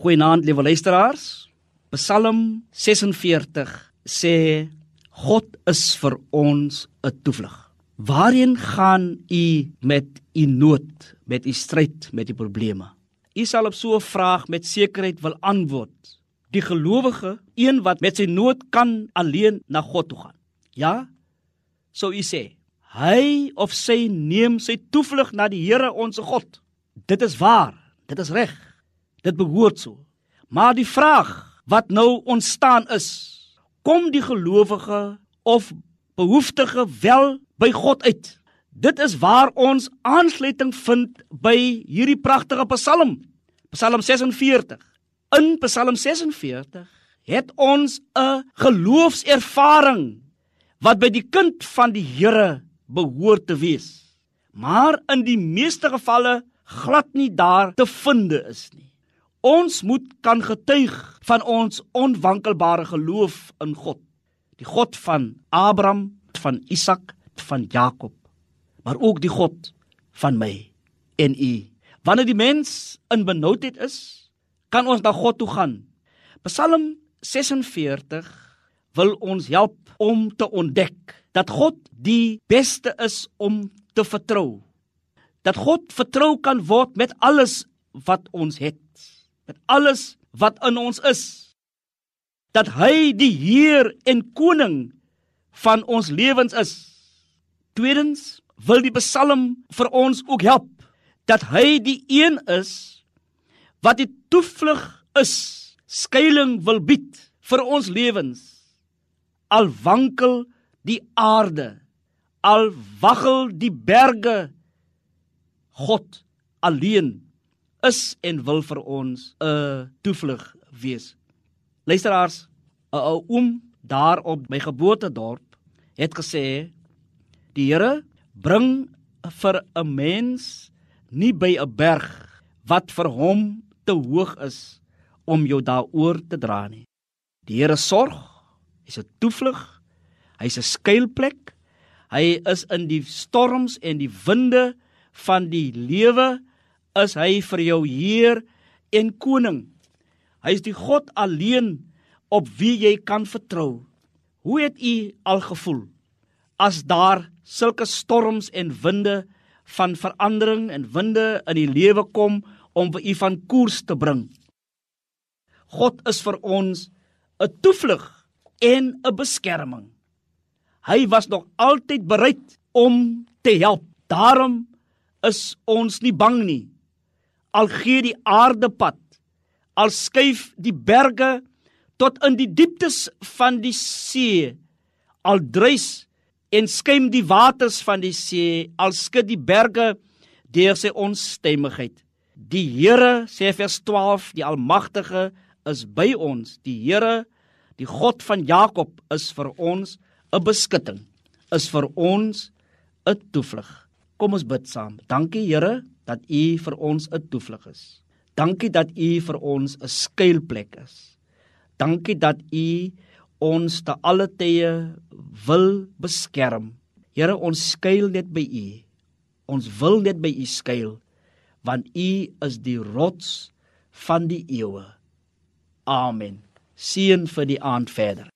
Goeienaand, liewe luisteraars. Psalm 46 sê God is vir ons 'n toevlug. Waarheen gaan u met u nood, met u stryd, met u probleme? U sal op so 'n vraag met sekerheid wil antwoord. Die gelowige, een wat met sy nood kan alleen na God toe gaan. Ja? So u sê, hy of sy neem sy toevlug na die Here ons God. Dit is waar. Dit is reg. Dit behoort so. Maar die vraag wat nou ontstaan is, kom die gelowige of behoeftige wel by God uit. Dit is waar ons aansluiting vind by hierdie pragtige Psalm. Psalm 46. In Psalm 46 het ons 'n geloofservaring wat by die kind van die Here behoort te wees. Maar in die meeste gevalle glad nie daar te vind is nie. Ons moet kan getuig van ons onwankelbare geloof in God. Die God van Abraham, van Isak, van Jakob, maar ook die God van my en u. Wanneer die mens in benoudheid is, kan ons na God toe gaan. Psalm 46 wil ons help om te ontdek dat God die beste is om te vertrou. Dat God vertrou kan word met alles wat ons het met alles wat in ons is. Dat hy die heer en koning van ons lewens is. Tweedens wil die psalm vir ons ook help dat hy die een is wat die toevlug is skuilings wil bied vir ons lewens. Al wankel die aarde al waggel die berge God alleen is en wil vir ons 'n toevlug wees. Luisteraars, 'n ou oom daar op my geboortedorp het gesê die Here bring vir 'n mens nie by 'n berg wat vir hom te hoog is om jou daaroor te dra nie. Die Here sorg, hy's 'n toevlug, hy's 'n skuilplek. Hy is in die storms en die winde van die lewe is hy vir jou Heer en koning. Hy is die God alleen op wie jy kan vertrou. Hoe het u al gevoel as daar sulke storms en winde van verandering en winde in die lewe kom om vir u van koers te bring? God is vir ons 'n toevlug en 'n beskerming. Hy was nog altyd bereid om te help. Daarom is ons nie bang nie al gee die aarde pad. Al skuif die berge tot in die dieptes van die see. Al druis en skuim die waters van die see. Al skud die berge deur sy onstemmigheid die Here sê vers 12 die almagtige is by ons. Die Here die God van Jakob is vir ons 'n beskutting is vir ons 'n toevlug. Kom ons bid saam. Dankie Here dat U vir ons 'n toevlug is. Dankie dat U vir ons 'n skuilplek is. Dankie dat U ons te alle tye wil beskerm. Here, ons skuil net by U. Ons wil net by U skuil want U is die rots van die eeue. Amen. Seën vir die aand verder.